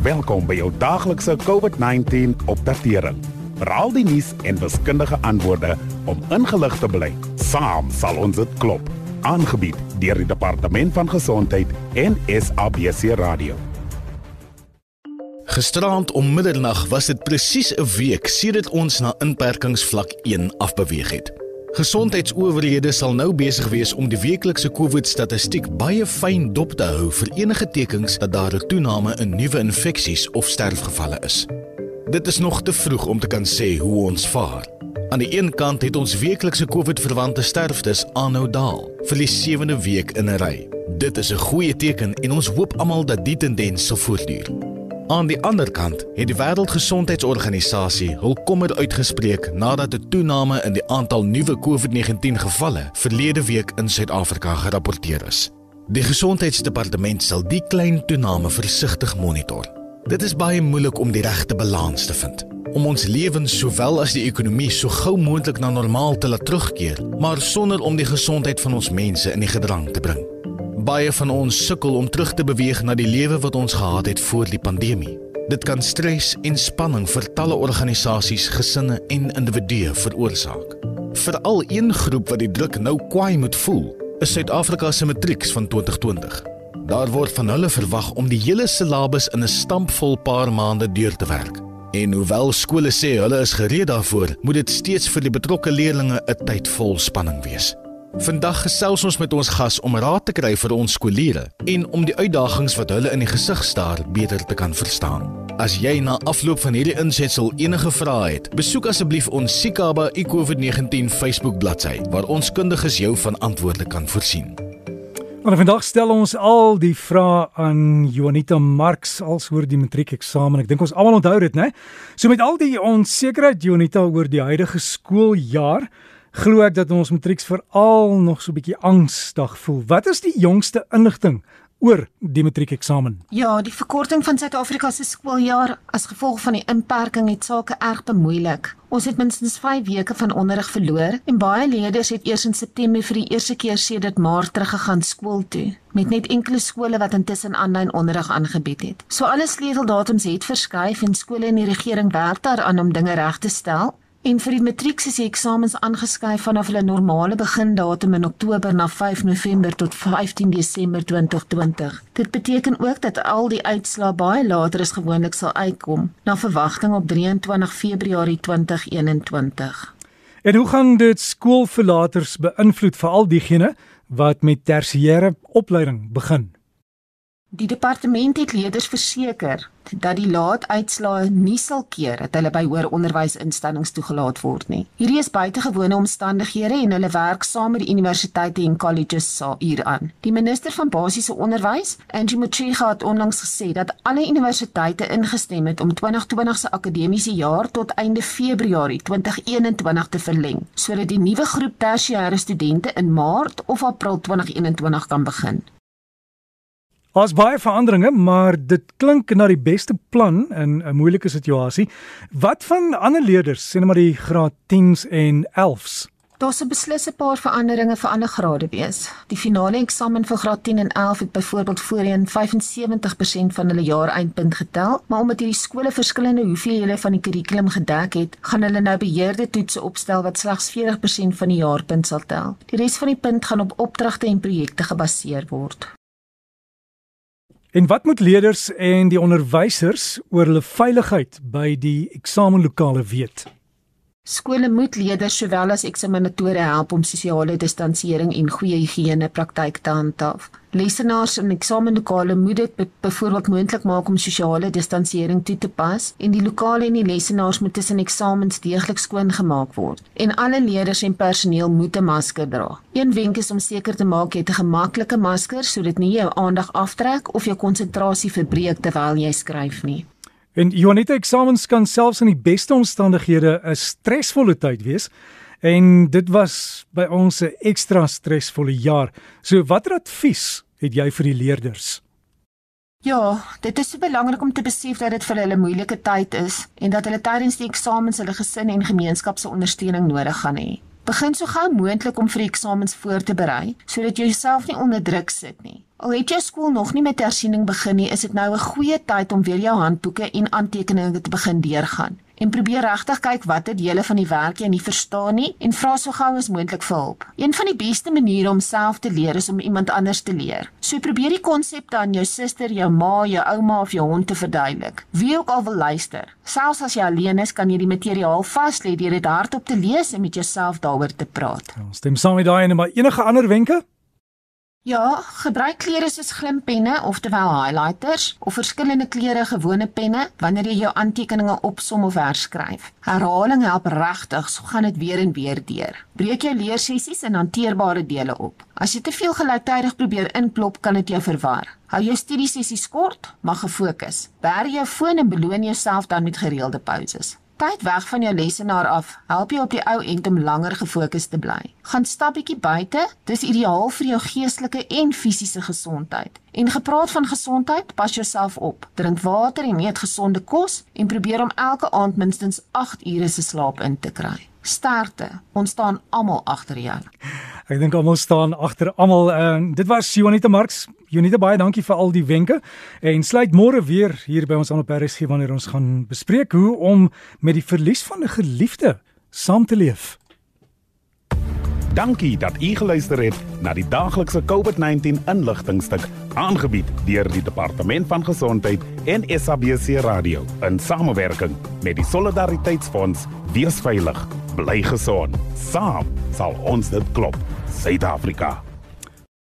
Welkom by jou daglikse COVID-19 opdatering. Raal die nuus en wiskundige antwoorde om ingelig te bly. Saam sal ons dit klop. Aangebied deur die Departement van Gesondheid en SABC Radio. Gisterand om middernag was dit presies 'n week sedert ons na inperkingsvlak 1 afbeweeg het. Gesondheidsowerhede sal nou besig wees om die weeklikse COVID-statistiek baie fyn dop te hou vir enige tekens dat daar 'n toename in nuwe infeksies of sterfgevalle is. Dit is nog te vroeg om te kan sê hoe ons vaar. Aan die een kant het ons weeklikse COVID-verwante sterftes aanhou daal vir die sewende week in 'n ry. Dit is 'n goeie teken en ons hoop almal dat die tendens sal voortduur. Aan die ander kant het die Wêreldgesondheidsorganisasie hul kommer uitgespreek nadat 'n toename in die aantal nuwe COVID-19 gevalle verlede week in Suid-Afrika gerapporteer is. Die gesondheidsdepartement sal die klein toename versigtig monitor. Dit is baie moeilik om die regte balans te vind om ons lewens sowel as die ekonomie so gou moontlik na normaal te laat terugkeer, maar sonder om die gesondheid van ons mense in die gedrang te bring. Baie van ons sukkel om terug te beweeg na die lewe wat ons gehad het voor die pandemie. Dit kan stres en spanning vir talle organisasies, gesinne en individue veroorsaak. Veral een groep wat die druk nou kwaai moet voel, is Suid-Afrika se matrieks van 2020. Daar word van hulle verwag om die hele syllabus in 'n stampvol paar maande deur te werk. En hoewel skole sê hulle is gereed daarvoor, moet dit steeds vir die betrokke leerders 'n tyd vol spanning wees. Vandag gesels ons met ons gas om raad te kry vir ons skooliere en om die uitdagings wat hulle in die gesig staar beter te kan verstaan. As jy na afloop van hierdie insetsel enige vrae het, besoek asseblief ons Sikaba iCovid19 Facebook bladsy waar ons kundiges jou van antwoorde kan voorsien. Maar vandag stel ons al die vrae aan Juanita Marx als oor die matriekeksamen. Ek dink ons almal onthou dit, né? So met al die onsekerheid Juanita oor die huidige skooljaar, glo ek dat ons matrieks veral nog so 'n bietjie angstig voel. Wat is die jongste inligting oor die matriekeksamen? Ja, die verkorting van Suid-Afrika se skooljaar as gevolg van die inperking het sake erg bemoeilik. Ons het minstens 5 weke van onderrig verloor en baie leerders het eers in September vir die eerste keer sedert Maart teruggegaan skool toe, met net enkele skole wat intussen aanlyn onderrig aangebied het. So alle sleuteldatums het verskuif en skole en die regering werk daaraan om dinge reg te stel. En vir die matriek is die eksamens aangeskuif vanaf hulle normale begindatum in Oktober na 5 November tot 15 Desember 2020. Dit beteken ook dat al die uitslae baie later as gewoonlik sal uitkom, na verwagting op 23 Februarie 2021. En hoe gaan dit skoolverlaters beïnvloed vir al diegene wat met tersiêre opleiding begin? Die departement het leerders verseker dat die laat uitslae nie sal keer dat hulle by hoër onderwysinstellings toegelaat word nie. Hierdie is buitengewone omstandighede en hulle werk saam met die universiteite en colleges hieraan. Die minister van basiese onderwys, Angie Motshega het onlangs gesê dat alle universiteite ingestem het om 2020 se akademiese jaar tot einde Februarie 2021 te verleng, sodat die nuwe groep tersiêre studente in Maart of April 2021 kan begin. Ons baie veranderinge, maar dit klink na die beste plan in 'n moeilike situasie. Wat van ander leerders, sien maar die graad 10s en 11s? Daar se beslis 'n paar veranderinge vir ander grade wees. Die finale eksamen vir graad 10 en 11 het byvoorbeeld voorheen 75% van hulle jaareindpunt getel, maar omdat hierdie skole verskillende hoeveelhede van die kurrikulum gedek het, gaan hulle nou beheerde toetse opstel wat slegs 40% van die jaarpunt sal tel. Die res van die punt gaan op opdragte en projekte gebaseer word. En wat moet leerders en die onderwysers oor hulle veiligheid by die eksamenlokale weet? Skole moet leerders sowel as eksaminatore help om sosiale distansiering en goeie higiëne praktyk te handhaaf. Lesenaars in eksamenlokale moet dit byvoorbeeld moontlik maak om sosiale distansiering toe te pas en die lokale en die lesenaars moet tussen eksamens deeglik skoon gemaak word. En alle leerders en personeel moet 'n masker dra. Een wenk is om seker te maak jy het 'n gemaklike masker sodat nie jou aandag aftrek of jou konsentrasie verbreek terwyl jy skryf nie. En Jonita eksamens kan selfs in die beste omstandighede 'n stresvolle tyd wees. En dit was by ons 'n ekstra stresvolle jaar. So watter advies het jy vir die leerders? Ja, dit is so belangrik om te besef dat dit vir hulle 'n moeilike tyd is en dat hulle tydens die eksamens hulle gesin en gemeenskap se ondersteuning nodig gaan hê. Begin so gou moontlik om vir die eksamens voor te berei sodat jy jouself nie onder druk sit nie. Al het jou skool nog nie met hersiening begin nie, is dit nou 'n goeie tyd om weer jou handboeke en aantekeninge te begin deurgaan en probeer regtig kyk watter dele van die werk jy nie verstaan nie en vra so gou as moontlik vir hulp. Een van die beste maniere om self te leer is om iemand anders te leer. So probeer die konsepte aan jou suster, jou ma, jou ouma of jou hond te verduidelik. Wie ook al wil luister. Selfs as jy alleen is, kan jy die materiaal vas lê deur dit hardop te lees en met jouself daaroor te praat. Ons stem saam met daai en maar enige ander wenke? Ja, gebruik kleure soos glimpenne, oftewel highlighters, of verskillende kleure gewone penne wanneer jy jou aantekeninge opsom of herskryf. Herhaling help regtig, so gaan dit weer en weer deur. Breek jou leersessies in hanteerbare dele op. As jy te veel gelyktydig probeer inklop, kan dit jou verwar. Hou jou studiesessies kort, maar gefokus. Berg jou foon en beloon jouself dan met gereelde pauses. Tyd weg van jou lesenaar af help jou op die ou end om langer gefokus te bly. Gaan stap bietjie buite, dis ideaal vir jou geestelike en fisiese gesondheid. En gepraat van gesondheid, pas jouself op. Drink water en eet gesonde kos en probeer om elke aand minstens 8 ure se slaap in te kry. Sterkte. Ons staan almal agter jou. Ek dink almal staan agter almal. Uh, dit was Jonita Marx. Jonita baie dankie vir al die wenke en sluit môre weer hier by ons aan op RSG wanneer ons gaan bespreek hoe om met die verlies van 'n geliefde saam te leef. Dankie dat u geluister het na die daaglikse COVID-19 inligtingstuk aangebied deur die Departement van Gesondheid en SABC Radio in samewerking met die Solidariteitsfonds. Wees veilig, bly gesond. Saam sal ons dit klop. Suid-Afrika.